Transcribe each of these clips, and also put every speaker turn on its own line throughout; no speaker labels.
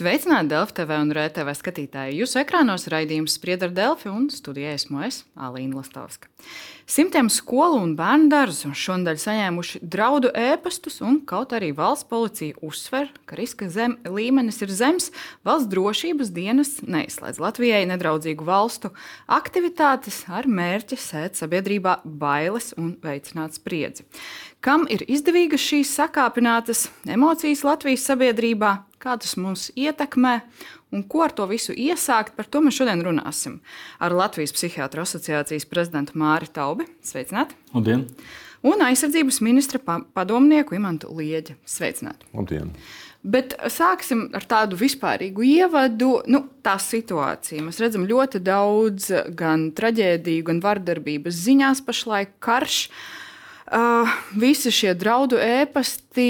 Sveicināti Delfi TV un RTV skatītāji. Jūsu ekrānos raidījums Spriedra Delfi un studijā esmu es, Alīna Lastovska. Simtiem skolu un bērnu dārzu šonadēļ saņēmuši draudu ēpastus, un kaut arī valsts policija uzsver, ka riska zem, līmenis ir zems, valsts drošības dienas neizslēdz Latvijai nedraudzīgu valstu aktivitātes ar mērķi sēt sabiedrībā bailes un veicināt spriedzi. Kam ir izdevīgas šīs sakāpinātas emocijas Latvijas sabiedrībā, kā tas mūs ietekmē un ko ar to visu iesākt, par to mēs šodien runāsim ar Latvijas Psihiatru asociācijas prezidentu Māri Taubi. Sveicināti!
Labdien!
Un aizsardzības ministra padomnieku Imantu Lieģi. Sveicināti!
Labdien!
Bet sāksim ar tādu vispārīgu ievadu. Nu, tā situācija. Mēs redzam ļoti daudz gan traģēdiju, gan vardarbības ziņās pašlaik karš. Uh, Uh, visi šie draudu ēpasti,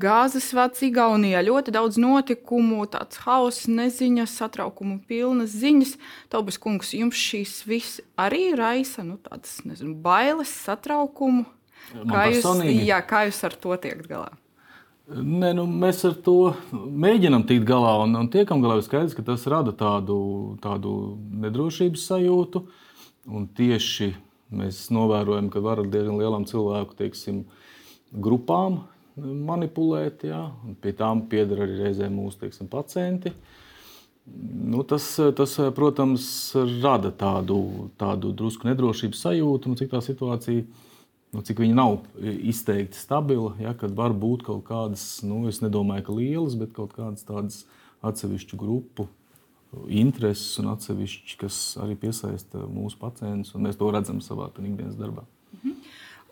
gāzes vats Igaunijā, ļoti daudz notikumu, tāds hauss, neziņas, satraukumu pilnas ziņas. Taubas kungs, jums šīs viss arī raisa nu, tādas nezinu, bailes, satraukumu.
Man
Kā jūs,
personīgi?
jā, kā jūs ar to tiekat galā?
Nē, nu, mēs ar to mēģinām tikt galā un, un tiekam galā. Ir skaidrs, ka tas rada tādu, tādu nedrošības sajūtu. Un tieši mēs novērojam, ka var ar diezgan lielām cilvēku teiksim, grupām manipulēt. Jā, un pie tām pieder arī reizē mūsu teiksim, pacienti. Nu, tas, tas, protams, rada tādu, tādu drusku nedrošības sajūtu, nu, cik tā situācija nu, cik viņa nav izteikti stabila. Ja, kad var būt kaut kādas, nu, es nedomāju, ka lielas, bet kaut kādas tādas atsevišķu grupu intereses un atsevišķi, kas arī piesaista mūsu pacientus, un mēs to redzam savā ikdienas darbā.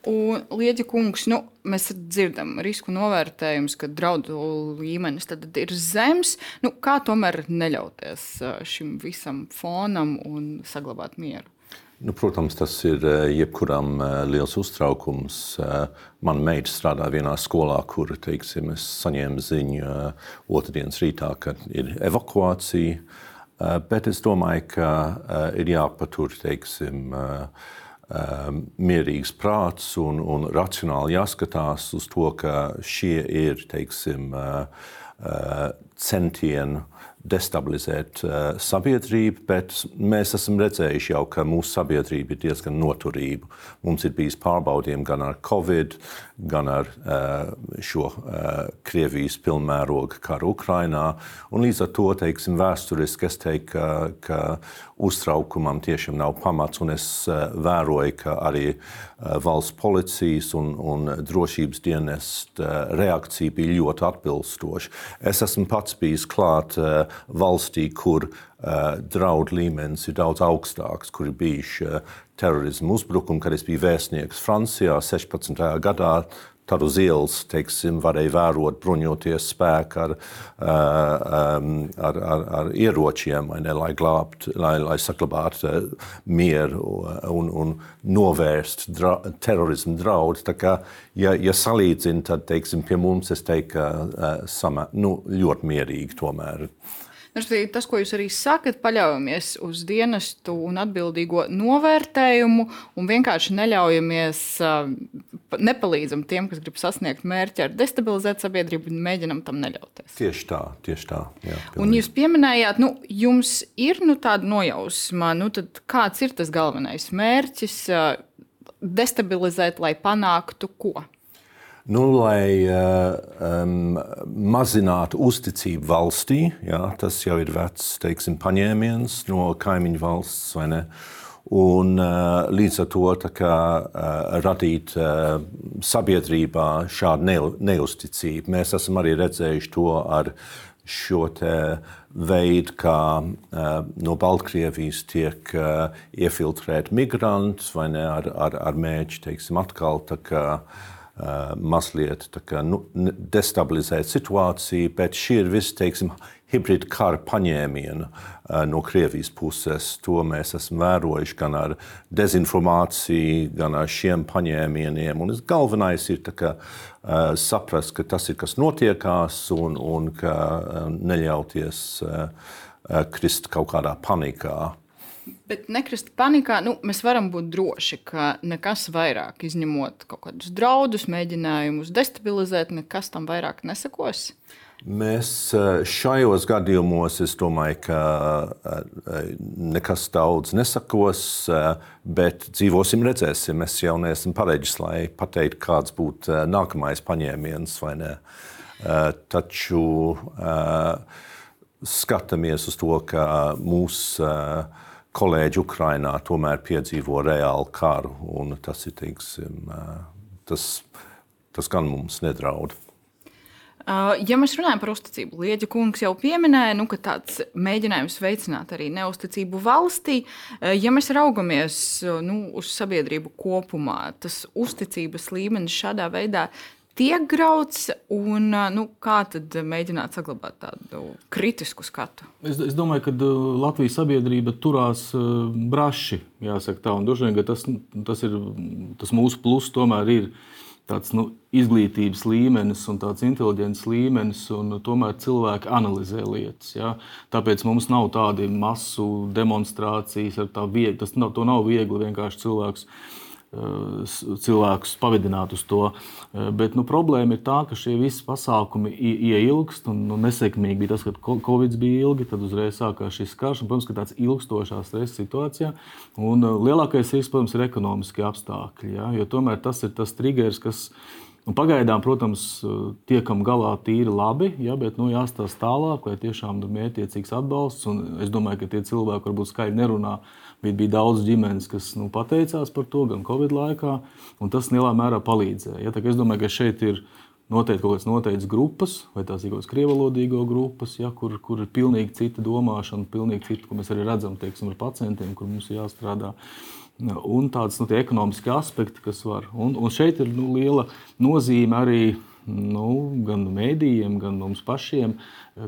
Un, Lieģa kungs, nu, mēs dzirdam risku novērtējumus, ka draudu līmenis ir zems. Nu, kā tomēr neļauties šim visam fonam un saglabāt mieru?
Nu, protams, tas ir eh, jebkuram eh, liels uztraukums. Eh, Mana meita strādā vienā skolā, kur teiksim, es saņēmu ziņu otrdienas rītā, ka ir evakuācija. Bet es domāju, ka ir jāpatur teiksim, mierīgs prāts un, un racionāli jāskatās uz to, ka šie ir teiksim, centieni destabilizēt uh, sabiedrību, bet mēs esam redzējuši jau, ka mūsu sabiedrība ir diezgan noturīga. Mums ir bijis pārbaudījumi gan ar Covid, gan ar uh, šo uh, Krievijas pilnmēroga karu Ukrainā. Un līdz ar to, teiksim, vēsturiski es teiktu, ka, ka uztraukumam tiešām nav pamats, es uh, vēroju, ka arī uh, valsts policijas un, un drošības dienesta uh, reakcija bija ļoti atbilstoša. Es esmu pats bijis klāt valstī, kur draudu līmenis ir daudz augstāks, kur ir bijuši terorismu uzbrukumi, kad es biju vēstnieks Francijā 16. gadā. Tad uz ielas teiksim, varēja vērot bruņoties spēku ar, uh, um, ar, ar, ar ieročiem, ne, lai, glābt, lai, lai saglabātu uh, mieru un, un novērst dra terorismu draudus. Tā kā, ja, ja salīdzina, tad teiksim, pie mums es teiktu, ka uh, nu, ļoti mierīgi tomēr.
Respektīvi, Tas, ko jūs arī sakat, paļaujamies uz dienestu un atbildīgo novērtējumu un vienkārši neļaujamies, nepalīdzam tiem, kas grib sasniegt mērķi ar destabilizēt sabiedrību, un mēģinam tam neļauties.
Tieši tā, tieši tā. Jā,
Un
pilnīgi.
jūs pieminējāt, nu, jums ir nu, tāda nojausma, nu, kāds ir tas galvenais mērķis destabilizēt, lai panāktu ko?
Nu, lai um, mazinātu uzticību valstī, jā, tas jau ir vecs teiksim, paņēmiens no kaimiņu valsts. vai ne? Un, uh, līdz ar to kā, uh, radīt uh, sabiedrībā šādu ne, neusticību. Mēs esam arī redzējuši to ar šo veidu, kā no Baltkrievijas tiek iefiltrēti migranti vai ne ar, ar, ar mērķi, teiksim, atkal tā kā uh, mazliet tā kā, nu, destabilizēt situāciju, bet šī ir viss, teiksim, hibrīda kara paņēmiena uh, no Krievijas puses. To mēs esam vērojuši gan ar dezinformāciju, gan ar šiem paņēmieniem. Un galvenais ir kā, uh, saprast, ka tas ir kas notiekās un, un ka uh, neļauties uh, uh, krist kaut kādā panikā.
Bet nekrist panikā, nu, mēs varam būt droši, ka nekas vairāk, izņemot kaut kādus draudus, mēģinājumus destabilizēt, nekas tam vairāk nesakos.
Mēs šajos gadījumos, es domāju, ka nekas daudz nesakos, bet dzīvosim, redzēsim. Es jau neesmu pareģis, lai pateiktu, kāds būtu nākamais paņēmiens vai ne. Taču skatāmies uz to, ka mūsu kolēģi Ukrainā tomēr piedzīvo reālu karu, tas ir, teiksim, tas, tas gan mums nedraud.
Uh, ja mēs runājam par uzticību, Lieģa kungs jau pieminēja, nu, ka tāds mēģinājums veicināt arī neusticību valstī. Uh, ja mēs raugamies nu, uz sabiedrību kopumā, tas uzticības līmenis šādā veidā tiek grauds, un nu, kā tad mēģināt saglabāt tādu kritisku skatu?
Es, es domāju, ka Latvijas sabiedrība turās braši, jāsaka tā, un droši vien tas, tas, ir, tas mūsu pluss tomēr ir tāds nu, izglītības līmenis un tāds inteliģents līmenis, un tomēr cilvēki analizē lietas. Ja? Tāpēc mums nav tādi masu demonstrācijas ar tā viegli. Tas nav, nav viegli vienkārši cilvēks cilvēkus pavadināt uz to. Eh, bet nu, problēma ir tā, ka šie visi pasākumi ieilgst. Un, nu, nesekmīgi bija tas, ka Covid bija ilgi, tad uzreiz sākās šis karš. Un, protams, ka tāds ilgstošā stresa situācijā. Un eh, lielākais risks, protams, ir ekonomiskie apstākļi. Ja? Jo tomēr tas ir tas triggers, kas. Un pagaidām, protams, tiekam galā tīri labi, ja, bet nu, jāstāsta tālāk, lai tiešām ir mērķiecīgs atbalsts. Un es domāju, ka tie cilvēki varbūt skaidri nerunā uh, Bija, daudz ģimenes, kas nu, pateicās par to gan Covid laikā, un tas lielā mērā palīdzēja. Ja, es domāju, ka šeit ir noteikti kaut kādas noteiktas grupas, vai tās ir kaut kādas krievalodīgo grupas, ja, kur, kur ir pilnīgi cita domāšana, pilnīgi cita, ko mēs arī redzam teiksim, ar pacientiem, kur mums jāstrādā. Un tādas nu, ekonomiskie aspekti, kas var. Un, un šeit ir nu, liela nozīme arī nu, gan mēdījiem, gan mums pašiem,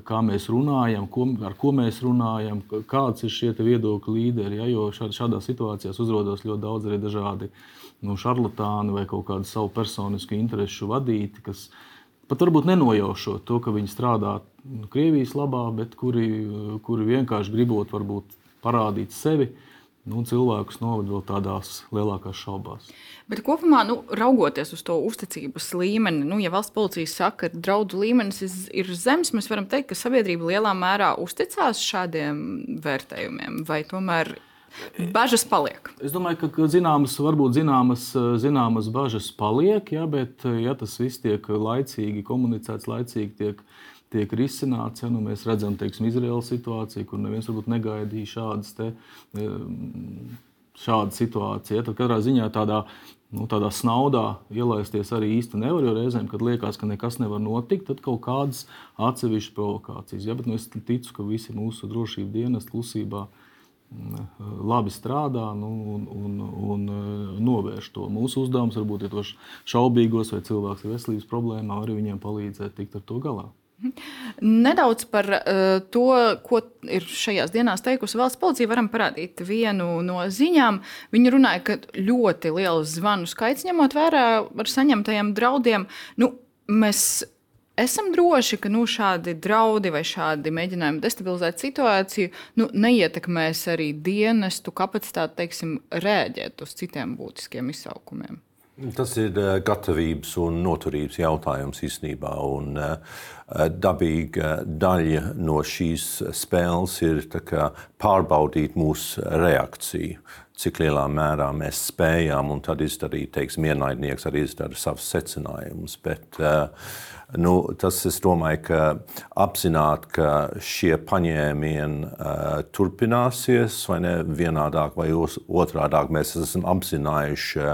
kā mēs runājam, ko, ar ko mēs runājam, kāds ir šie viedokļu līderi. Ja, jo šād, šādās situācijās uzrādās ļoti daudz arī dažādi nu, šarlatāni vai kaut kādu savu personisku interesu vadīti, kas pat varbūt nenojaušot to, ka viņi strādā nu, Krievijas labā, bet kuri, kuri vienkārši gribot varbūt parādīt sevi nu, cilvēkus novada vēl tādās lielākās šaubās.
Bet kopumā, nu, raugoties uz to uzticības līmeni, nu, ja valsts policija saka, ka draudu līmenis ir zems, mēs varam teikt, ka sabiedrība lielā mērā uzticās šādiem vērtējumiem, vai tomēr Bažas paliek.
Es domāju, ka zināmas, varbūt zināmas, zināmas bažas paliek, ja, bet ja tas viss tiek laicīgi komunicēts, laicīgi tiek tiek risināts. Ja, nu, mēs redzam, teiksim, Izraēlas situāciju, kur neviens varbūt negaidīja šādas, te, šāda situācija. Ja, tad katrā ziņā tādā, nu, tādā snaudā ielaisties arī īsti nevar, jo reizēm, kad liekas, ka nekas nevar notikt, tad kaut kādas atsevišķas provokācijas. Ja, bet, nu, es ticu, ka visi mūsu drošības dienas klusībā labi strādā nu, un, un, un e, novērš to. Mūsu uzdevums varbūt ir tos šaubīgos vai cilvēks ar veselības problēmām, arī viņiem palīdzēt tikt ar to galā.
Nedaudz par uh, to, ko ir šajās dienās teikusi valsts policija, varam parādīt vienu no ziņām. Viņi runāja, ka ļoti liels zvanu skaits, ņemot vērā ar saņemtajiem draudiem, nu, mēs esam droši, ka nu, šādi draudi vai šādi mēģinājumi destabilizēt situāciju nu, neietekmēs arī dienestu kapacitāti teiksim, rēģēt uz citiem būtiskiem izsaukumiem.
Tas ir uh, gatavības un noturības jautājums īstenībā. Un, uh, dabīga daļa no šīs spēles ir kā, pārbaudīt mūsu reakciju, cik lielā mērā mēs spējām, un tad izdarīt, teiksim, ienaidnieks arī izdara savus secinājumus. Bet, uh, nu, tas, es domāju, ka apzināt, ka šie paņēmieni turpināsies, vai ne vienādāk vai otrādāk, mēs esam apzinājuši.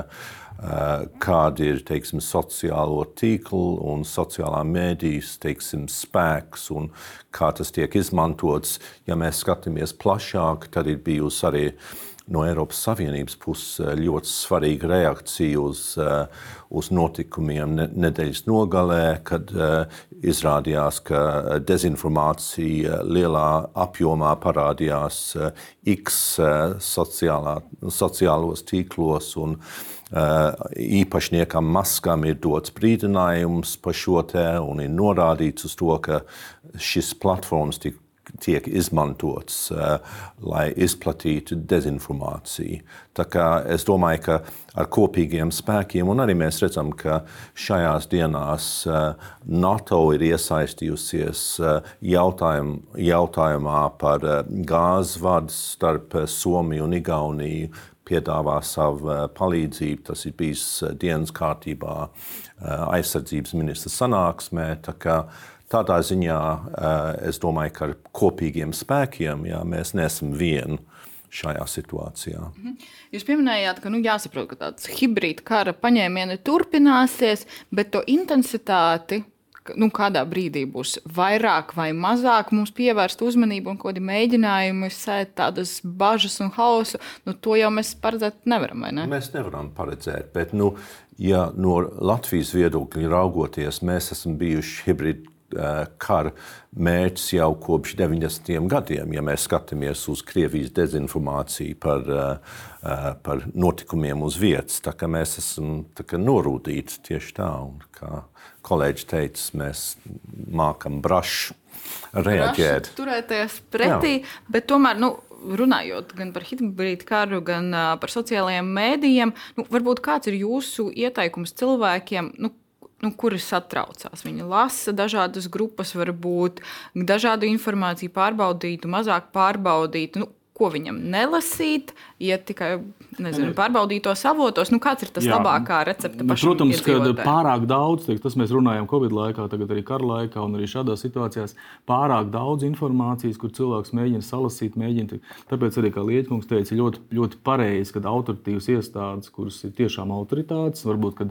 Eh, kāda ir teiksim, sociālo tīklu un sociālā mēdīs teiksim, spēks un kā tas tiek izmantots. Ja mēs skatāmies plašāk, tad ir bijusi arī no Eiropas Savienības puses eh, ļoti svarīga reakcija uz, eh, uz notikumiem nedēļas nogalē, kad izrādījās, ka dezinformācija lielā apjomā parādījās X sociālā, sociālos tīklos. Un, uh, īpašniekam maskam ir dots brīdinājums par šo te un ir norādīts uz to, ka šis platformas tik tiek izmantots, uh, lai izplatītu dezinformāciju. Tā kā es domāju, ka ar kopīgiem spēkiem, un arī mēs redzam, ka šajās dienās uh, NATO ir iesaistījusies uh, jautājum, jautājumā par gāzes vadu starp Somiju un Igauniju, piedāvā savu palīdzību. Tas ir bijis dienas kārtībā aizsardzības ministra sanāksmē. Tādā ziņā eh, es domāju, ka ar kopīgiem spēkiem jā, mēs nesam vieni šajā situācijā. Mhm.
Jūs pieminējāt, ka nu, jāsaprot, ka tāds hibrīda kara paņēmieni turpināsies, bet to intensitāti. Nu, kādā brīdī būs vairāk vai mazāk mums pievērst uzmanību un kādi mēģinājumi sēt tādas bažas un hausu, nu, to jau mēs paredzēt nevaram. Ne?
Mēs nevaram paredzēt, bet nu, ja no Latvijas viedokļa raugoties, mēs esam bijuši hibrīda Eh, kara mērķis jau kopš 90. gadiem. Ja mēs skatāmies uz Krievijas dezinformāciju par, eh, eh, par notikumiem uz vietas, tad mēs esam norūdīti tieši tā. Un, kā kolēģis teica, mēs mākam brašu reaģēt.
Braši turēties pretī, Jā. bet tomēr. Nu, runājot gan par hibrīdu karu, gan uh, par sociālajiem mēdījiem, nu, varbūt kāds ir jūsu ieteikums cilvēkiem, nu, nu, kuri satraucās. Viņi lasa dažādas grupas, varbūt dažādu informāciju pārbaudītu, mazāk pārbaudītu. Nu, ko viņam nelasīt, iet tikai nezinu, pārbaudītos avotos. Nu, kāds ir tas Jā. labākā recepte? Nu,
protams, ka pārāk daudz, tiek, tas mēs runājam Covid laikā, tagad arī kara laikā un arī šādās situācijās, pārāk daudz informācijas, kur cilvēks mēģina salasīt, mēģina. Tāpēc arī, kā Lietuņkungs teica, ļoti, ļoti pareizi, kad autoritīvas iestādes, kuras ir tiešām autoritātes, varbūt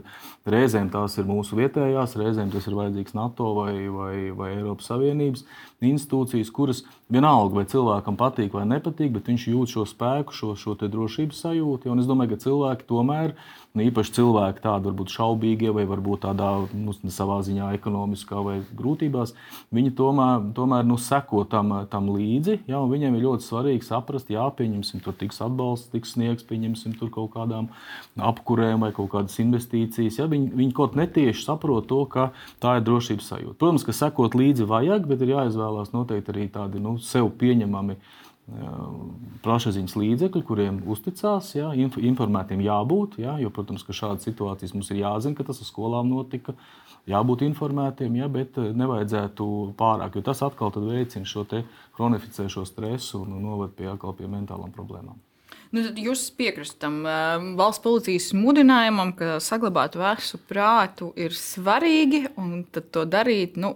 reizēm tās ir mūsu vietējās, reizēm tas ir vajadzīgs NATO vai, vai, vai Eiropas Savienības institūcijas, kuras vienalga, vai cilvēkam patīk vai nepatīk, bet viņš jūt šo spēku, šo, šo drošības sajūtu. Un es domāju, ka cilvēki tomēr, nu, īpaši cilvēki tādi varbūt šaubīgie vai varbūt tādā nu, savā ziņā ekonomiskā vai grūtībās, viņi tomēr, tomēr nu, seko tam, tam līdzi. Ja, viņiem ir ļoti svarīgi saprast, jā, pieņemsim, tur tiks atbalsts, tiks sniegs, pieņemsim tur kaut kādām apkurēm vai kaut kādas investīcijas. Ja, viņi, viņi kaut netieši saprot to, ka tā ir drošības sajūta. Protams, ka sekot līdzi vajag, bet ir jāizvēlās noteikti arī tādi nu, sev pieņemami plašsaziņas līdzekļi, kuriem uzticās, jā, informētiem jābūt. Jā, jo, protams, ka šādas situācijas mums ir jāzina, ka tas ar skolām notika. Jābūt informētiem, jā, bet eh, nevajadzētu pārāk, jo tas atkal veicina šo kronificēšo stresu un noved pie, pie mentālām problēmām.
Nu, jūs piekrītat tam uh, valsts policijas mudinājumam, ka saglabāt vēsu prātu ir svarīgi un to darīt nu,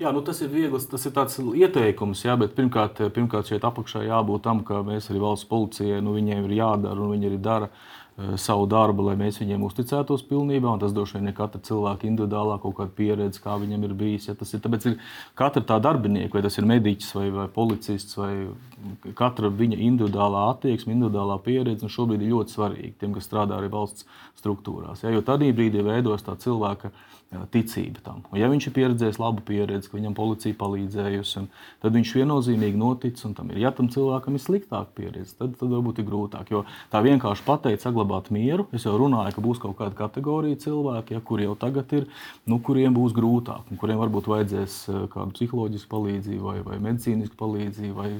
Jā, nu tas ir viegls, tas ir tāds ieteikums, jā, bet pirmkārt, pirmkārt šeit apakšā jābūt tam, ka mēs arī valsts policijai, nu viņiem ir jādara un viņi arī dara uh, savu darbu, lai mēs viņiem uzticētos pilnībā. Tas droši vien ir katra cilvēka individuālā kaut kāda pieredze, kā viņam ir bijis. Ja, tas ir tāpēc, ir katra tā darbinieka, vai tas ir mediķis vai, vai policists, vai katra viņa individuālā attieksme, individuālā pieredze, šobrīd ir ļoti svarīgi tiem, kas strādā arī valsts struktūrās. Ja, jo tad brīdī veidos tā cilvēka ticība tam. Un, ja viņš ir pieredzējis labu pieredzi, ka viņam policija palīdzējusi, tad viņš viennozīmīgi notic. Tam ir. Ja tam cilvēkam ir sliktāka pieredze, tad, tad varbūt ir grūtāk. Jo tā vienkārši pateikt, saglabāt mieru. Es jau runāju, ka būs kaut kāda kategorija cilvēki, ja, kuri jau tagad ir, nu, kuriem būs grūtāk, un kuriem varbūt vajadzēs kādu psiholoģisku palīdzību, vai, vai medicīnisku palīdzību, vai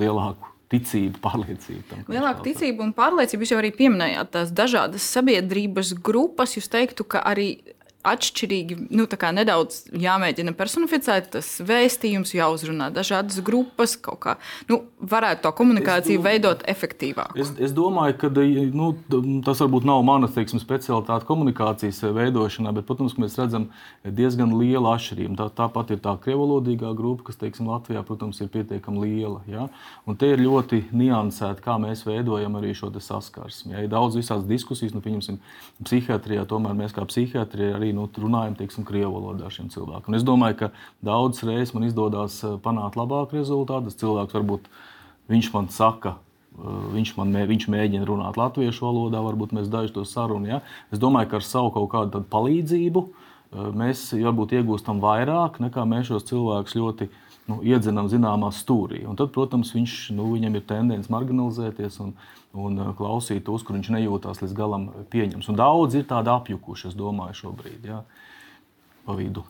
lielāku ticību, pārliecību. Tam,
Lielāka ticība un pārliecība. Jūs jau arī pieminējāt tās dažādas sabiedrības grupas. Jūs teiktu, ka arī atšķirīgi, nu, nedaudz jāmēģina personificēt tas vēstījums, jāuzrunā dažādas grupas, kaut kā nu, varētu to komunikāciju domāju, veidot efektīvāk.
Es, es domāju, ka nu, tas varbūt nav manas teiksim, specialitāte komunikācijas veidošanā, bet, protams, mēs redzam diezgan lielu atšķirību. Tā, tāpat ir tā krievalodīgā grupa, kas teiksim, Latvijā, protams, ir pietiekami liela. Ja? Un te ir ļoti niansēti, kā mēs veidojam arī šo saskarsmi. Ja? Ir daudz visādas diskusijas, nu, pieņemsim, psihiatrijā, tomēr mēs kā psihiatri arī nu, runājam teiksim, krievu valodā šiem cilvēkiem. Un es domāju, ka daudzas reizes man izdodas eh, panākt labāku rezultātu. Tas cilvēks varbūt viņš man saka. Eh, viņš, man, viņš mēģina runāt latviešu valodā, varbūt mēs daži to sarunu. Ja? Es domāju, ka ar savu kaut kādu palīdzību eh, mēs varbūt iegūstam vairāk nekā mēs šos cilvēkus ļoti nu, iedzinām zināmā stūrī. Un tad, protams, viņš, nu, viņam ir tendence marginalizēties un, un uh, klausīt tos, kur viņš nejūtās līdz galam pieņems. Un daudz ir tādi apjukuši, es domāju, šobrīd, jā, pa vidu.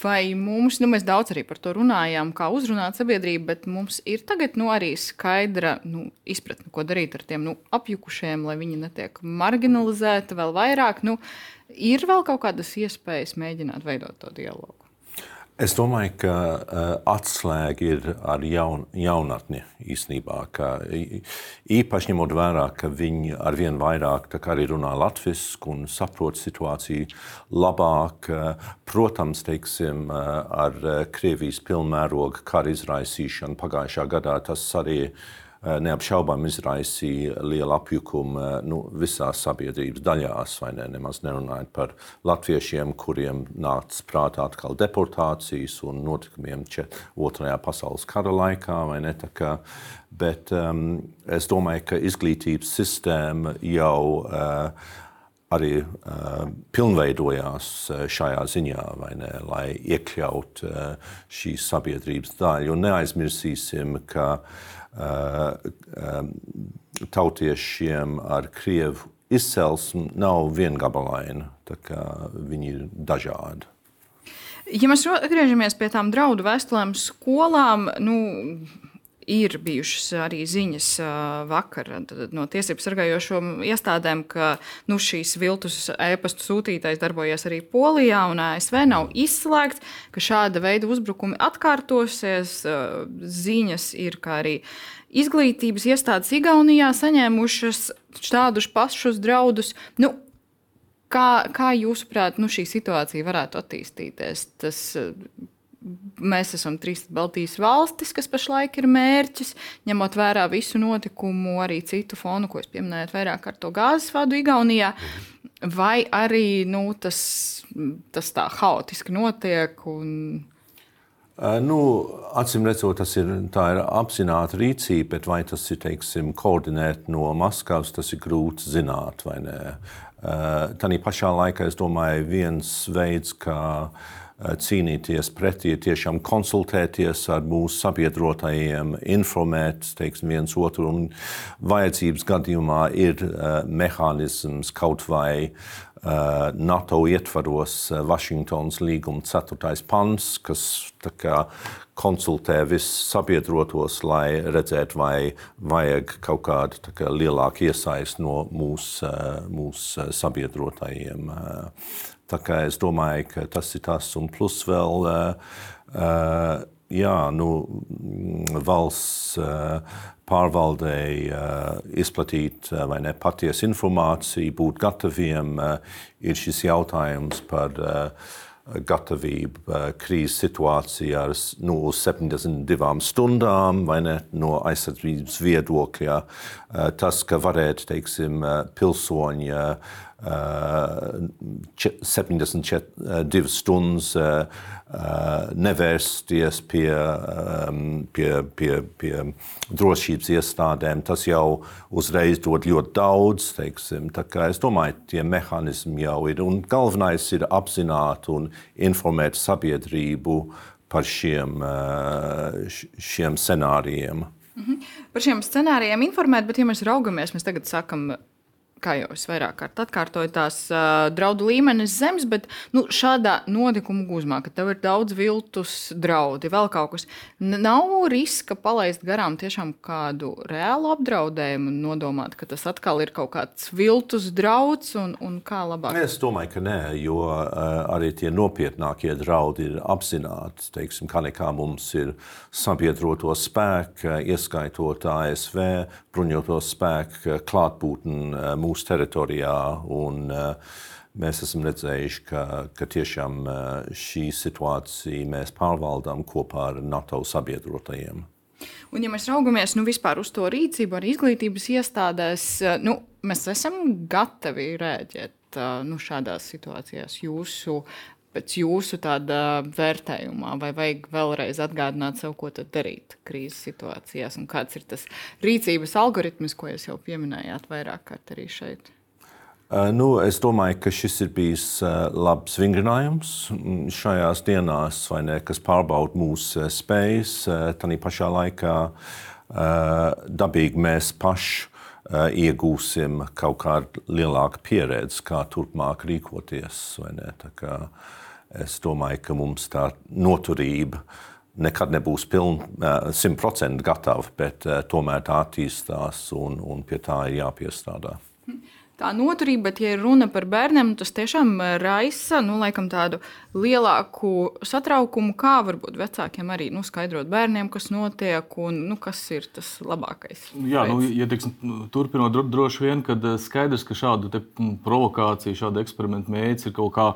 Vai mums, nu, mēs daudz arī par to runājām, kā uzrunāt sabiedrību, bet mums ir tagad nu, arī skaidra nu, izpratne, ko darīt ar tiem nu, apjukušiem, lai viņi netiek marginalizēti vēl vairāk. Nu, ir vēl kaut kādas iespējas mēģināt veidot to dialogu.
Es domāju, ka uh, atslēga ir ar jaun, jaunatni īstenībā. Īpaši ņemot vērā, ka viņi ar vien vairāk arī runā latviešu un saprot situāciju labāk. Uh, protams, teiksim, uh, ar Krievijas pilnmēroga kara izraisīšanu pagājušā gadā tas arī ir Eh, neapšaubām izraisīja lielu apjukumu eh, nu, visās sabiedrības daļās, ne? Nemaz nerunājot par latviešiem, kuriem nāca prātā atkal deportācijas un notikumiem Otrajā pasaules kara laikā, ne? Kā, bet um, es domāju, ka izglītības sistēma jau uh, arī uh, pilnveidojās šajā ziņā, ne, lai iekļautu uh, šīs sabiedrības daļu. Un neaizmirsīsim, ka Uh, um, tautiešiem ar krievu izcelsmi nav viengabalaina. Viņi ir dažādi.
Ja mēs atgriežamies pie tām draudu vēstulēm skolām, nu, ir bijušas arī ziņas vakar no tiesību sargājošo iestādēm, ka nu, šīs viltus e-pasta sūtītājs darbojas arī Polijā un ASV. Nav izslēgts, ka šāda veida uzbrukumi atkārtosies. Ziņas ir, arī izglītības iestādes Igaunijā saņēmušas tādus pašus draudus. Nu, Kā, kā jūsuprāt, nu, šī situācija varētu attīstīties? Tas mēs esam trīs Baltijas valstis, kas pašlaik ir mērķis, ņemot vērā visu notikumu, arī citu fonu, ko es pieminēju, vairāk ar to gāzes vadu Igaunijā. Vai arī nu, tas, tas tā haotiski notiek? Un...
Nu, Acīm redzot, tas ir, ir apzināta rīcība, bet vai tas ir teiksim, koordinēti no Maskavas, tas ir grūti zināt. Tā pašā laikā es domāju, viens veids, kā uh, cīnīties pretī, tiešām konsultēties ar mūsu sabiedrotajiem, informēt teiksim, viens otru. Vajadzības gadījumā ir uh, mehānisms kaut vai uh, NATO ietvaros Vašingtonas līguma 4. pants, kas kā, konsultē visus sabiedrotos, lai redzētu, vai vajag kaut kādu kā, lielāku iesaistu no mūsu mūs sabiedrotajiem. Tā kā es domāju, ka tas ir tas, un plus vēl. Jā, nu, valsts pārvaldēji izplatīt vai ne patiesu informāciju, būt gataviem, ir šis jautājums par gatavību krīzes situācijā nu, uz 72 stundām vai ne no aizsardzības viedokļa. Tas, ka varētu, teiksim, pilsoņi 72 stundas nevērsties pie, pie, pie, pie drošības iestādēm, tas jau uzreiz dod ļoti daudz. Teiksim. Es domāju, tie mehānismi jau ir. Un galvenais ir apzināt un informēt sabiedrību par šiem, šiem scenārijiem.
Mhm. Par šiem scenārijiem informēt, bet, ja mēs raugamies, mēs tagad sakām, kā jau es vairāk kārt atkārtoju, tās uh, draudu līmenis zems, bet nu, šādā notikuma gūzmā, ka tev ir daudz viltus draudi, vēl kaut kas, nav riska palaist garām tiešām kādu reālu apdraudējumu un nodomāt, ka tas atkal ir kaut kāds viltus drauds un, un kā labāk?
Es domāju, ka nē, jo uh, arī tie nopietnākie draudi ir apzināti. Teiksim, kā nekā mums ir sabiedroto spēku, ieskaitot ASV bruņoto spēku klātbūtni mūsu teritorijā. Un, Mēs esam redzējuši, ka, ka tiešām šī situācija mēs pārvaldām kopā ar NATO sabiedrotajiem.
Un, ja mēs raugamies nu, uz to rīcību, arī izglītības iestādēs, nu, mēs esam gatavi rēģēt nu, šādās situācijās. Jūsu pēc jūsu tāda vērtējumā, vai vajag vēlreiz atgādināt sev, ko darīt krīzes situācijās, un kāds ir tas rīcības algoritms, ko jūs jau pieminējāt vairāk kārt arī šeit?
Nu, es domāju, ka šis ir bijis labs vingrinājums šajās dienās, ne, kas pārbauda mūsu spējas. Tā pašā laikā dabīgi mēs paši iegūsim kaut kādu lielāku pieredzi, kā turpmāk rīkoties. Es domāju, ka mums tā noturība nekad nebūs simtprocentīgi gatava, bet tomēr tā attīstās un, un pie tā ir jāpiestrādā
tā noturība, bet, ja runa par bērniem, tas tiešām raisa nu, laikam, tādu lielāku satraukumu, kā varbūt vecākiem arī nu, skaidrot bērniem, kas notiek un nu, kas ir tas labākais.
Jā, nu, ja teiksim, turpinot, droši vien, kad eh, skaidrs, ka šādu provokāciju, šādu eksperimentu mērķis ir kaut kā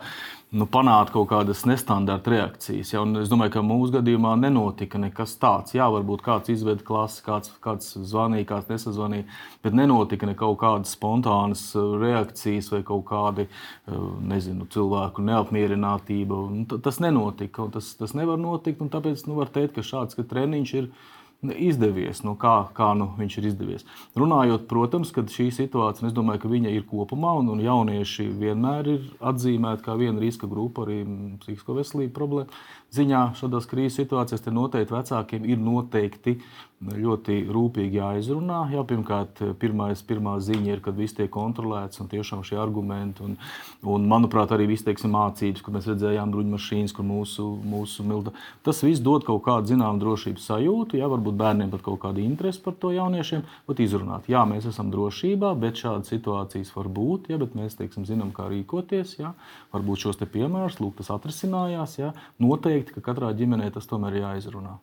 nu, panākt kaut kādas nestandarta reakcijas. Ja? Un es domāju, ka mūsu gadījumā nenotika nekas tāds. Jā, varbūt kāds izveda klasi, kāds, kāds zvanīja, kāds nesazvanīja, bet nenotika ne kaut kādas spontānas reakcijas vai kaut kādi uh, nezinu, cilvēku neapmierinātība. Tas nenotika, tas, tas nevar notikt. Tāpēc nu, var teikt, ka šāds ka treniņš ir izdevies, nu, kā, kā nu, viņš ir izdevies. Runājot, protams, ka šī situācija, es domāju, ka viņa ir kopumā, un, un jaunieši vienmēr ir atzīmēti kā viena riska grupa arī psihisko veselību problēmu ziņā. Šādās krīzes situācijās noteikti vecākiem ir noteikti ļoti rūpīgi jāizrunā. Jā, pirmkārt, pirmais, pirmā ziņa ir, kad viss tiek kontrolēts un tiešām šie argumenti. Un, un manuprāt, arī viss teiksim, mācības, kur mēs redzējām bruņmašīnas, kur mūsu, mūsu milda. Tas viss dod kaut kādu zināmu drošības sajūtu. Jā, varbūt bērniem pat kaut kāda interese par to jauniešiem. Bet izrunāt, jā, mēs esam drošībā, bet šādas situācijas var būt. Jā, bet mēs teiksim, zinām, kā rīkoties. Jā. Varbūt šos piemērus, lūk, tas atrisinājās. Jā. Noteikti, ka katrā ģimenē tas tomēr ir jāizrunā.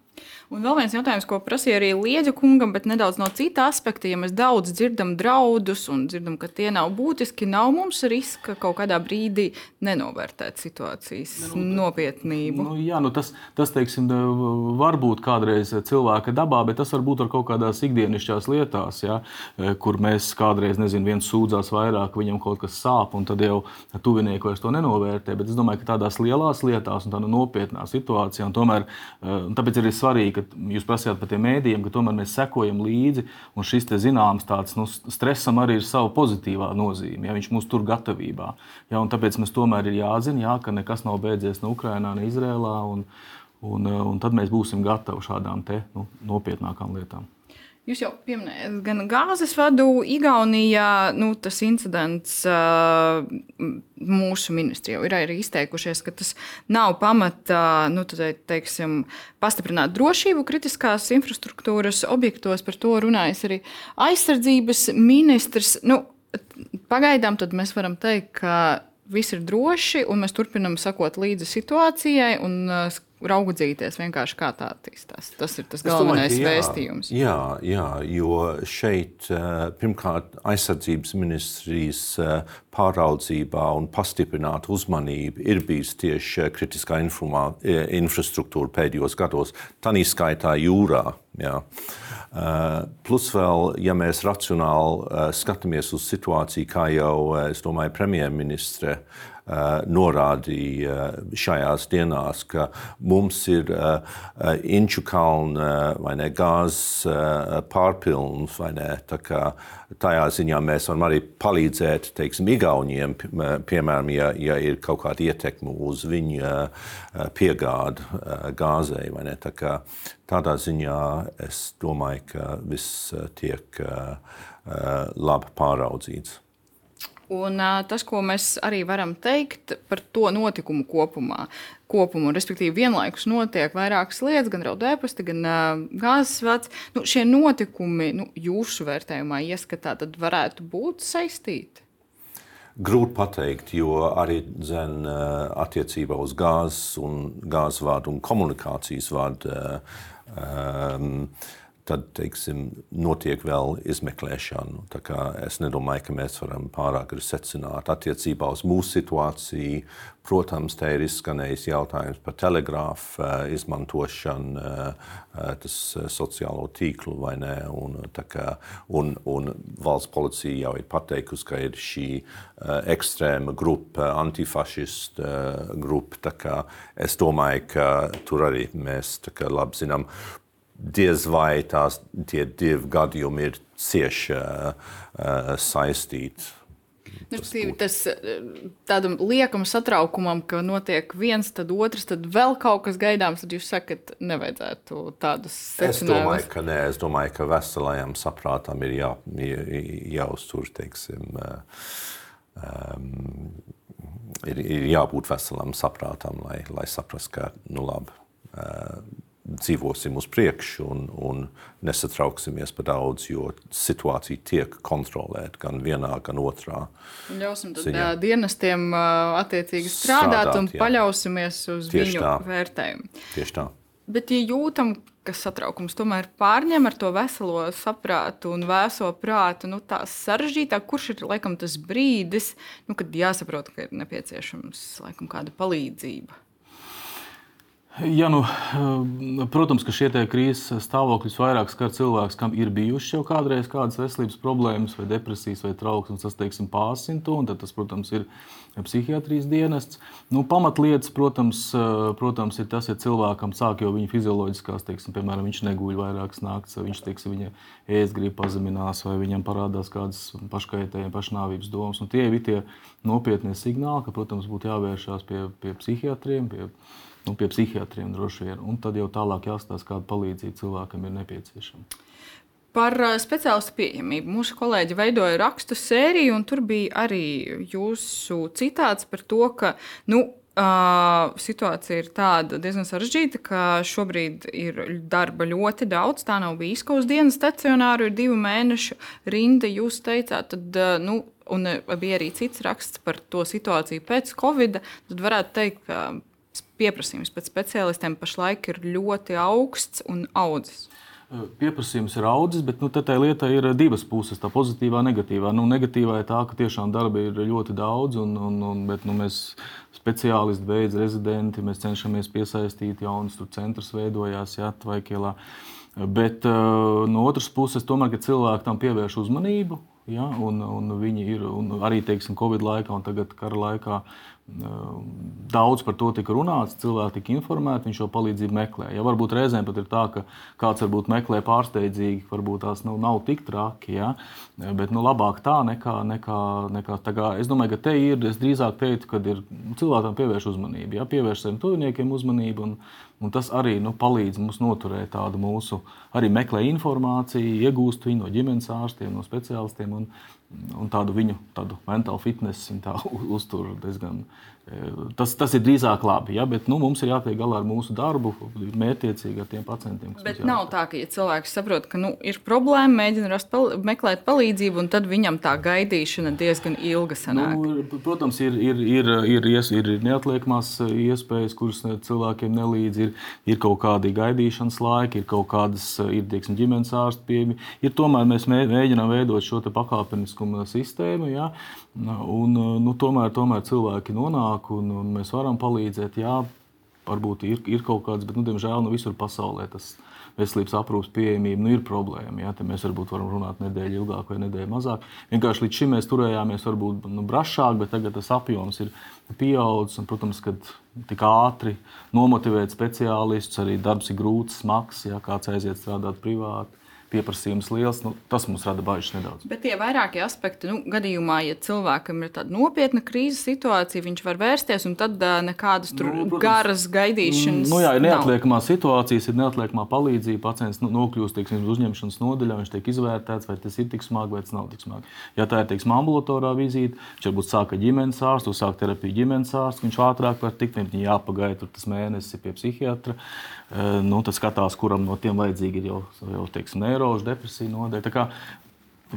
Un vēl viens jautājums, ko prasīja arī Liedza kungam, bet nedaudz no cita aspekta. Ja mēs daudz dzirdam draudus un dzirdam, ka tie nav būtiski, nav mums riska kaut kādā brīdī nenovērtēt situācijas nu, nopietnību.
Nu, jā, nu tas, tas teiksim, var būt kādreiz cilvēka dabā, bet tas var būt ar kaut kādās ikdienišķās lietās, ja, kur mēs kādreiz, nezinu, viens sūdzās vairāk, viņam kaut kas sāp, un tad jau tuvinieki vairs to nenovērtē. Bet es domāju, ka tādās lielās lietās un tādā nopietnā situācijā, un tomēr un tāpēc ir svarīgi, ka jūs prasījāt par tiem mēdījiem, ka tomēr mēs sekojam līdzi. Un šis zināms tāds nu, stresam arī ir sava pozitīvā nozīme. Ja, viņš mūs tur gatavībā. Ja, tāpēc mums tomēr ir jāzina, jā, ka nekas nav beidzies ne Ukrajinā, ne Izrēlā. Un, un, un tad mēs būsim gatavi šādām te, nu, nopietnākām lietām.
Jūs jau pieminējāt, gan gāzes vadu, Igaunijā nu, tas incidents mūsu ministrijā ir arī izteikušies, ka tas nav pamata nu, teiksim, pastiprināt drošību kritiskās infrastruktūras objektos. Par to runājas arī aizsardzības ministrs. Nu, pagaidām mēs varam teikt, ka viss ir droši un mēs turpinām sakot līdzi situācijai. Un, raudzīties vienkārši kā tā attīstās. Tas ir tas galvenais domāju, jā, vēstījums.
Jā, jā, jo šeit eh, pirmkārt aizsardzības ministrijas eh, pāraudzībā un pastiprināta uzmanība ir bijis tieši kritiskā informā, eh, infrastruktūra pēdējos gados, tā izskaitā jūrā. Jā. Plus vēl, ja mēs racionāli skatāmies uz situāciju, kā jau, domāju, premjerministre Eh, norādīja eh, šajās dienās, ka mums ir eh, inču kalna vai ne gāzes pārpilns ne. Kā tajā ziņā mēs varam arī palīdzēt, teiksim, Igauniem, piemēram, ja, ja ir kaut kāda ietekme uz viņu piegādu gāzei. Tā kā tādā ziņā es domāju, ka viss tiek labi pāraudzīts.
Un, uh, tas, ko mēs arī varam teikt par to notikumu kopumā, kopumu, respektīvi, vienlaikus notiek vairākas lietas, gan raudēpasti, gan uh, gāzes vats. Nu, šie notikumi nu, jūsu vērtējumā, ieskatā, tad varētu būt saistīti.
Grūti pateikt, jo arī zin, attiecībā uz gāzes un gāzes vadu un komunikācijas vadu. Um, tad teiksim, notiek vēl izmeklēšana. Es nedomāju, ka mēs varam pārāk secināt attiecībā uz mūsu situāciju. Protams, te ir izskanējis jautājums par telegrāfu eh, izmantošanu, eh, eh, tas sociālo tīklu vai nē. Un, kā, un, un valsts policija jau ir pateikusi, ka ir šī ekstrēma grupa, antifašistu grupa. Es domāju, ka tur arī mēs labi zinām diez vai tās, tie divi gadījumi ir cieši uh, saistīti.
Nu, tas tādam liekam satraukumam, ka notiek viens, tad otrs, tad vēl kaut kas gaidāms, tad jūs sakat, nevajadzētu tādus secinājumus.
Es domāju, ka nē, es domāju, ka veselajam saprātam ir jā, jā, jāuztur, teiksim, um, ir, ir jābūt veselam saprātam, lai, lai saprastu, ka nu, labi, dzīvosim uz priekšu un, un nesatrauksimies par daudz, jo situācija tiek kontrolēta gan vienā, gan otrā.
Ļausim ziņā. dienestiem attiecīgi strādāt, strādāt un jā. paļausimies uz Tieši viņu tā. vērtējumu.
Tieši tā.
Bet, ja jūtam, ka satraukums tomēr pārņem ar to veselo saprātu un vēso prātu, nu, tā sarežģītāk, kurš ir laikam tas brīdis, nu, kad jāsaprot, ka ir nepieciešams laikam kāda palīdzība?
Ja, nu, eh, protams, ka šie krīzes stāvokļi vairāk skar cilvēkus, kam ir bijušas jau kādreiz kādas veselības problēmas, vai depresijas, vai trauksmes, tas teiksim, pārsint to. Tad tas, protams, ir psihiatrijas dienests. Nu, pamatlietas, protams, eh, protams, ir tas, ja cilvēkam sāk jau viņa fizioloģiskās, teiksim, piemēram, viņš neguļ vairākas naktas, vai viņš teiksim, viņa ēst grib pazeminās, vai viņam parādās kādas paškaitējuma, pašnāvības domas. Un tie ir tie nopietnie signāli, ka, protams, būtu jāvēršās pie, pie psihiatriem. Pie, nu, pie psihiatriem droši vien. Un tad jau tālāk jāstāsta, kāda palīdzība cilvēkam ir nepieciešama.
Par speciālistu pieejamību. Mūsu kolēģi veidoja rakstu sēriju, un tur bija arī jūsu citāts par to, ka nu, Uh, situācija ir tāda diezgan sarežģīta, ka šobrīd ir darba ļoti daudz. Tā nav bijis, ka uz dienas stacionāru ir divu mēnešu rinda. Jūs teicāt, tad, uh, nu, un bija arī cits raksts par to situāciju pēc Covid. Tad varētu teikt, ka pieprasījums pēc speciālistiem pašlaik ir ļoti augsts un audzis.
Pieprasījums ir audzis, bet nu, tā lieta ir divas puses, tā pozitīvā un negatīvā. Nu, negatīvā ir tā, ka tiešām darba ir ļoti daudz, un, un, un, bet nu, mēs speciālisti, beidz rezidenti, mēs cenšamies piesaistīt jaunus, tur centrs veidojās, jā, Tvaikielā. Bet uh, no otras puses, tomēr, ka cilvēki tam pievērš uzmanību, ja, un, un viņi ir un arī teiksim, Covid laikā un tagad kara laikā Daudz par to tika runāts, cilvēki tika informēti, viņš šo palīdzību meklē. Ja varbūt reizēm pat ir tā, ka kāds varbūt meklē pārsteidzīgi, varbūt tās nu, nav tik traki, ja? bet nu, labāk tā nekā, nekā, nekā tā kā. Es domāju, ka te ir, es drīzāk teiktu, ka ir cilvēkam pievērš uzmanību, ja? pievērš saviem tuviniekiem uzmanību, un, un tas arī nu, palīdz mums noturēt tādu mūsu, arī meklē informāciju, iegūst viņu no ģimenes ārstiem, no speciālistiem. Un, un tādu viņu tādu mentālu fitnesi tā uztur diezgan. Tas, tas ir drīzāk labi, ja, bet nu, mums ir jātiek galā ar mūsu darbu, mērķiecīgi ar tiem pacientiem.
Bet nav tā, ka ja cilvēks saprot, ka nu, ir problēma, mēģina rast, pal meklēt palīdzību, un tad viņam tā gaidīšana diezgan ilga sanāk.
Nu, protams, ir, ir, ir, ir, ir, ir neatliekamās iespējas, kuras cilvēkiem nelīdz, ir, ir kaut kādi gaidīšanas laiki, ir kaut kādas ir, tieksim, ģimenes ārstu pieejami. Ir tomēr mēs mēģinām veidot šo pakāpenisku tiesiskuma sistēmu. Ja? Un, nu, tomēr, tomēr cilvēki nonāk un, un mēs varam palīdzēt. Jā, varbūt ir, ir kaut kāds, bet nu, diemžēl nu, visur pasaulē tas veselības aprūpas pieejamība nu, ir problēma. Ja? Te mēs varbūt varam runāt nedēļu ilgāk vai nedēļu mazāk. Vienkārši līdz šim mēs turējāmies varbūt nu, brašāk, bet tagad tas apjoms ir pieaudzis. Protams, ka tik ātri nomotivēt speciālistus, arī darbs ir grūts, smags, ja kāds aiziet strādāt privāti pieprasījums liels, nu, tas mums rada bažas nedaudz.
Bet tie vairākie aspekti, nu, gadījumā, ja cilvēkam ir tāda nopietna krīzes situācija, viņš var vērsties un tad nekādas nu, protams, garas gaidīšanas.
Nu, jā, ir neatliekamā situācijas, ir neatliekamā palīdzība. Pacients nu, nokļūst teiksim, uz uzņemšanas nodaļā, viņš tiek izvērtēts, vai tas ir tik smagi vai tas nav tik smagi. Ja tā ir teiksim, ambulatorā vizīte, viņš varbūt sāka ģimenes ārstu, sāk terapiju ģimenes ārstu, viņš ātrāk var tikt, viņam jāpagaida tas mēnesis pie psihiatra. Nu, tas skatās, kuram no tiem vajadzīgi ir jau, jau teiksim, neiro neirožu depresiju nodeļa.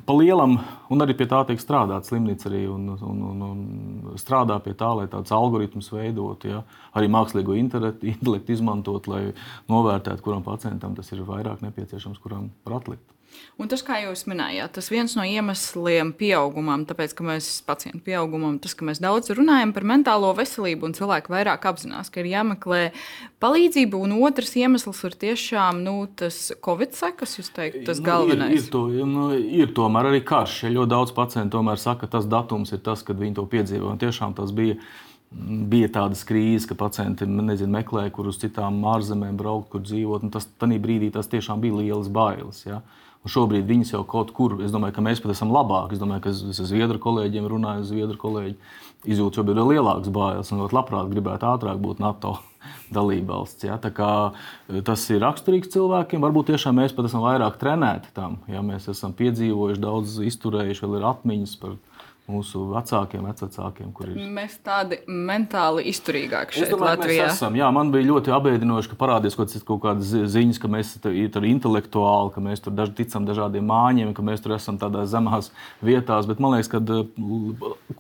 Pa lielam, un arī pie tā tiek strādāts slimnīca arī un, un, un, un strādā pie tā, lai tādus algoritmus veidotu, ja? arī mākslīgo intelektu izmantot, lai novērtētu, kuram pacientam tas ir vairāk nepieciešams, kuram var atlikt.
Un tas, kā jūs minējāt, tas viens no iemesliem pieaugumam, tāpēc, ka mēs pacientu pieaugumam, tas, ka mēs daudz runājam par mentālo veselību un cilvēki vairāk apzinās, ka ir jāmeklē palīdzība. Un otrs iemesls ir tiešām nu, tas Covid sekas, jūs teikt, tas galvenais.
Nu, ir, ir, to, nu, ir tomēr arī karš. Ja ļoti daudz pacientu tomēr saka, ka tas datums ir tas, kad viņi to piedzīvo. Un tiešām tas bija bija tādas krīzes, ka pacienti nezinu, meklēja, kur uz citām ārzemēm braukt, kur dzīvot. Tas brīdī tas tiešām bija liels bailes. Ja? Šobrīd viņas jau kaut kur, es domāju, ka mēs pat esam labāki. Es domāju, ka es ar zviedru kolēģiem runāju, zviedru kolēģi izjūt šobrīd vēl lielākas bājas un ļoti labprāt gribētu ātrāk būt NATO dalībvalsts. Ja? Eh, tas ir raksturīgs cilvēkiem. Varbūt tiešām mēs pat esam vairāk trenēti tam. Ja? Mēs esam piedzīvojuši, daudz izturējuši, vēl ir atmiņas par mūsu vecākiem, vecākiem,
kuriem ir. Mēs tādi mentāli izturīgāki šeit,
domāju,
Latvijā.
Esam. Jā, man bija ļoti apbēdinoši, ka parādījās kaut, kaut kādas ziņas, ka mēs tur intelektuāli, ka mēs tur daž, ticam dažādiem māņiem, ka mēs tur esam tādās zemās vietās. Bet man liekas, ka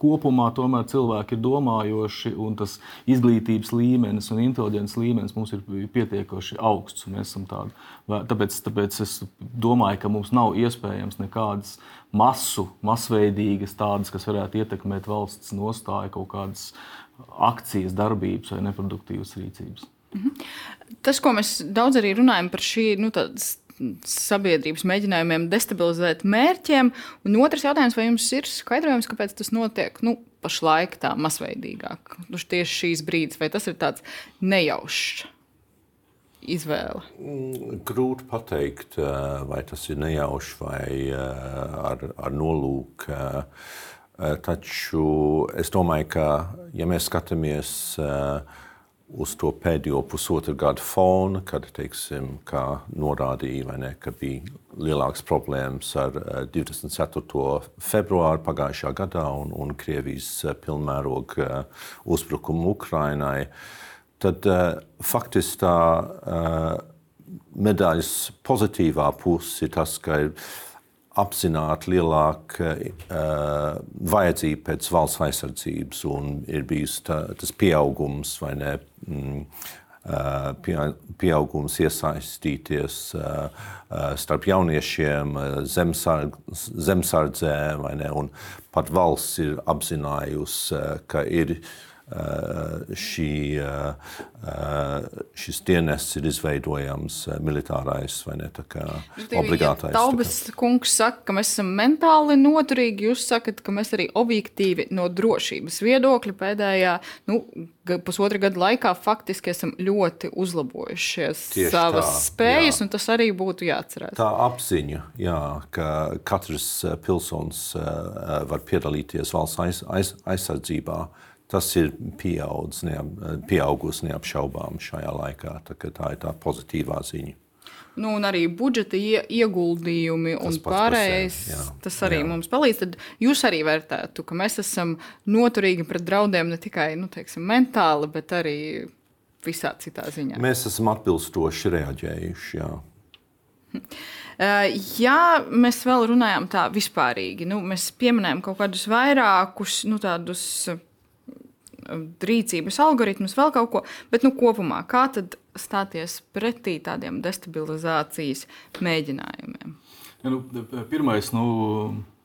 kopumā tomēr cilvēki ir domājoši un tas izglītības līmenis un inteliģences līmenis mums ir pietiekoši augsts. Tāpēc, tāpēc es domāju, ka mums nav iespējams nekādas masu, masveidīgas tādas, kas varētu ietekmēt valsts nostāju, kaut kādas akcijas, darbības vai neproduktīvas rīcības.
Mhm. Tas, ko mēs daudz arī runājam par šī nu, sabiedrības mēģinājumiem destabilizēt mērķiem, un otrs jautājums, vai jums ir skaidrojums, kāpēc tas notiek nu, pašlaik tā masveidīgāk? Nu, tieši šīs brīdis, vai tas ir tāds nejaušs izvēle?
Mm, grūti pateikt, eh, vai tas ir nejauši vai eh, ar, ar nolūku. Eh, taču es domāju, ka, ja mēs skatāmies uz to pēdējo pusotru gadu fonu, kad, teiksim, kā norādīja, ne, ka bija lielākas problēmas ar 24. februāru pagājušā gadā un, un Krievijas pilnmēroga uzbrukumu Ukrainai. Uh, tad uh, faktiski tā uh, medaļas pozitīvā puse ir tas, ka ir apzināti lielāka uh, vajadzība pēc valsts aizsardzības un ir bijis tā, tas pieaugums vai ne. Mm, Pie, pieaugums iesaistīties starp jauniešiem, zemsardz, zemsardzē, vai ne? Un pat valsts ir apzinājusi, ka ir Eh, šī, eh, eh, šis dienests ir izveidojams militārais vai ne obligātais.
Ja Taubas kungs saka, ka mēs esam mentāli noturīgi. Jūs sakat, ka mēs arī objektīvi no drošības viedokļa pēdējā nu, pusotra gada laikā faktiski esam ļoti uzlabojušies Tieši savas tā, spējas, jā. un tas arī būtu jāatcerās.
Tā apziņa, jā, ka katrs pilsonis var piedalīties valsts aiz, aiz, aizsardzībā tas ir pieaudzis, neap, pieaugusi neapšaubām šajā laikā. Tā, tā ir tā pozitīvā ziņa.
Nu, un arī budžeta ieguldījumi tas un pārējais. Jā, tas arī jā. mums palīdz. Tad jūs arī vērtētu, ka mēs esam noturīgi pret draudiem ne tikai nu, teiksim, mentāli, bet arī visā citā ziņā.
Mēs esam atbilstoši reaģējuši. Jā.
Ja mēs vēl runājam tā vispārīgi, nu, mēs pieminējam kaut kādus vairākus nu, tādus rīcības algoritmus, vēl kaut ko. Bet nu, kopumā, kā tad stāties pretī tādiem destabilizācijas mēģinājumiem?
Ja, nu, pirmais, nu,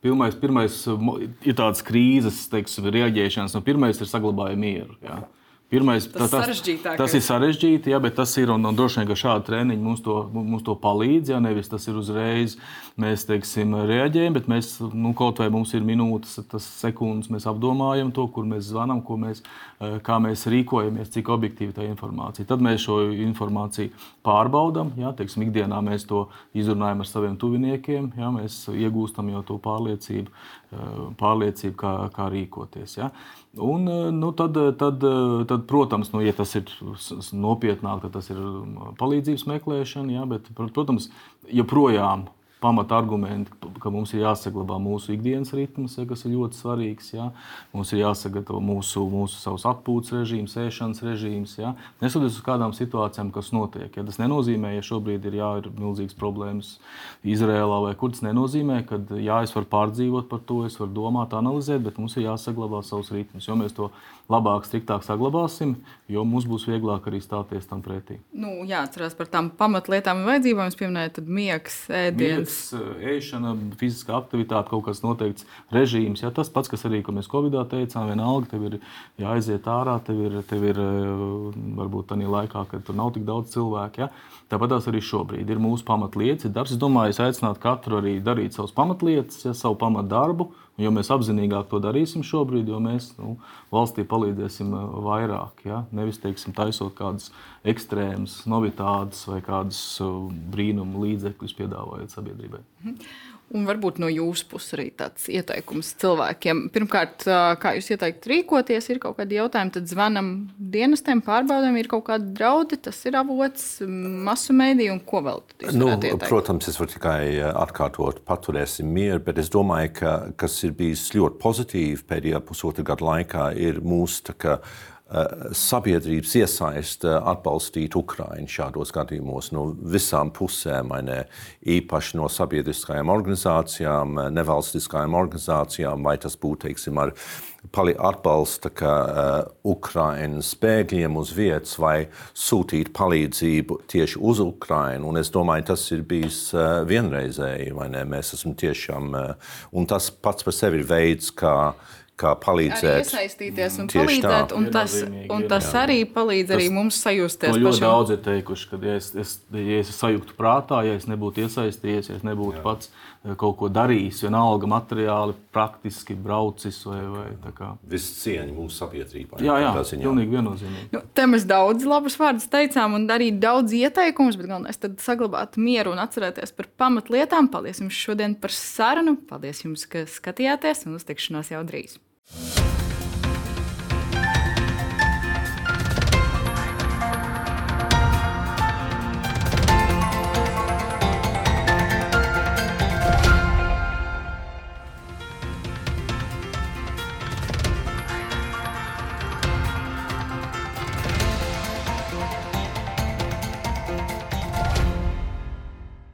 pirmais, pirmais ir tāds krīzes teiksim, reaģēšanas. Nu, pirmais ir saglabājot mieru. Ja.
Pirmais, tas, tas,
tas ir sarežģīti, jā, bet tas ir un, un droši vien, ka šādi treniņi mums to, mums to palīdz. Jā, nevis tas ir uzreiz, mēs teiksim, reaģējam, bet mēs nu, kaut vai mums ir minūtes, tas sekundes, mēs apdomājam to, kur mēs zvanām, mēs, eh, kā mēs rīkojamies, cik objektīva tā informācija. Tad mēs šo informāciju pārbaudām. Jā, teiksim, ikdienā mēs to izrunājam ar saviem tuviniekiem, jā, mēs iegūstam jau to pārliecību, eh, pārliecību kā, kā rīkoties. Jā. Un, eh, nu, tad, eh, tad, eh, tad, protams, nu, ja tas ir nopietnāk, tad tas ir um, palīdzības meklēšana. Jā, bet, protams, joprojām pamata argumenti, ka mums ir jāsaglabā mūsu ikdienas ritms, ja, kas ir ļoti svarīgs. Ja. Mums ir jāsagatavo mūsu, mūsu savs atpūtas režīms, ēšanas režīms. Ja. Neskatoties uz kādām situācijām, kas notiek. Ja. Tas nenozīmē, ja šobrīd ir, jā, ir milzīgas problēmas Izrēlā vai kur tas nenozīmē, ka jā, es varu pārdzīvot par to, es varu domāt, analizēt, bet mums ir jāsaglabā savs ritms. Jo mēs to labāk, striktāk saglabāsim, jo mums būs vieglāk arī stāties tam pretī.
Nu, jā, atcerās par tām pamatlietām un vajadzībām. Jūs pieminējat, miegs, ēdiens
Miegs, ēšana, fiziskā aktivitāte, kaut kas noteikts režīms. Ja, tas pats, kas arī, ko mēs Covid-19 teicām, vienalga, tev ir jāaiziet ārā, tev ir, tev ir eh, varbūt tādā laikā, kad tur nav tik daudz cilvēku. Ja. Tāpat arī šobrīd ir mūsu pamatlietas, darbs. Es domāju, es aicinātu katru arī darīt savus pamatlietas, ja, savu pamatdarbu Jo mēs apzinīgāk to darīsim šobrīd, jo mēs nu, valstī palīdzēsim uh, vairāk. Ja? Nevis teiksim, taisot kādas ekstrēmas, novitātes vai kādas uh, brīnumu līdzekļus piedāvājot sabiedrībai.
Un varbūt no jūsu puses arī tāds ieteikums cilvēkiem. Pirmkārt, kā jūs ieteikt rīkoties, ir kaut kādi jautājumi, tad zvanam dienestiem, pārbaudām, ir kaut kādi draudi, tas ir avots, masu mēdī un ko vēl.
Nu, protams, es varu tikai atkārtot, paturēsim mieru, bet es domāju, ka kas ir bijis ļoti pozitīvi pēdējā pusotra gada laikā, ir mūsu sabiedrības iesaiste atbalstīt Ukraiņu šādos gadījumos no visām pusēm, ne īpaši no sabiedriskajām organizācijām, nevalstiskajām organizācijām, vai tas būtu, teiksim, ar atbalsta uh, Ukraiņas bēgļiem uz vietas vai sūtīt palīdzību tieši uz Ukraiņu. Un es domāju, tas ir bijis uh, vienreizēji, vai ne? Mēs esam tiešām, uh, un tas pats par sevi ir veids, kā uh, kā palīdzēt.
Arī iesaistīties un palīdzēt, tā. un tas, un tas arī palīdz arī tas, mums sajusties.
Ļoti pašam. daudz ir teikuši, ka ja es, es, ja es sajūtu prātā, ja es nebūtu iesaistījies, ja es nebūtu jā. pats eh, kaut ko darījis, vienalga materiāli, praktiski braucis vai, vai tā kā.
Viss cieņa mūsu sabiedrībā.
Jā, jā, pilnīgi viennozīmīgi.
Nu, te mēs daudz labus vārdus teicām un arī daudz ieteikumus, bet galvenais tad saglabāt mieru un atcerēties par pamatlietām. Paldies jums šodien par sarunu. Paldies jums, ka skatījāties un uz tikšanos jau drīz. Thank you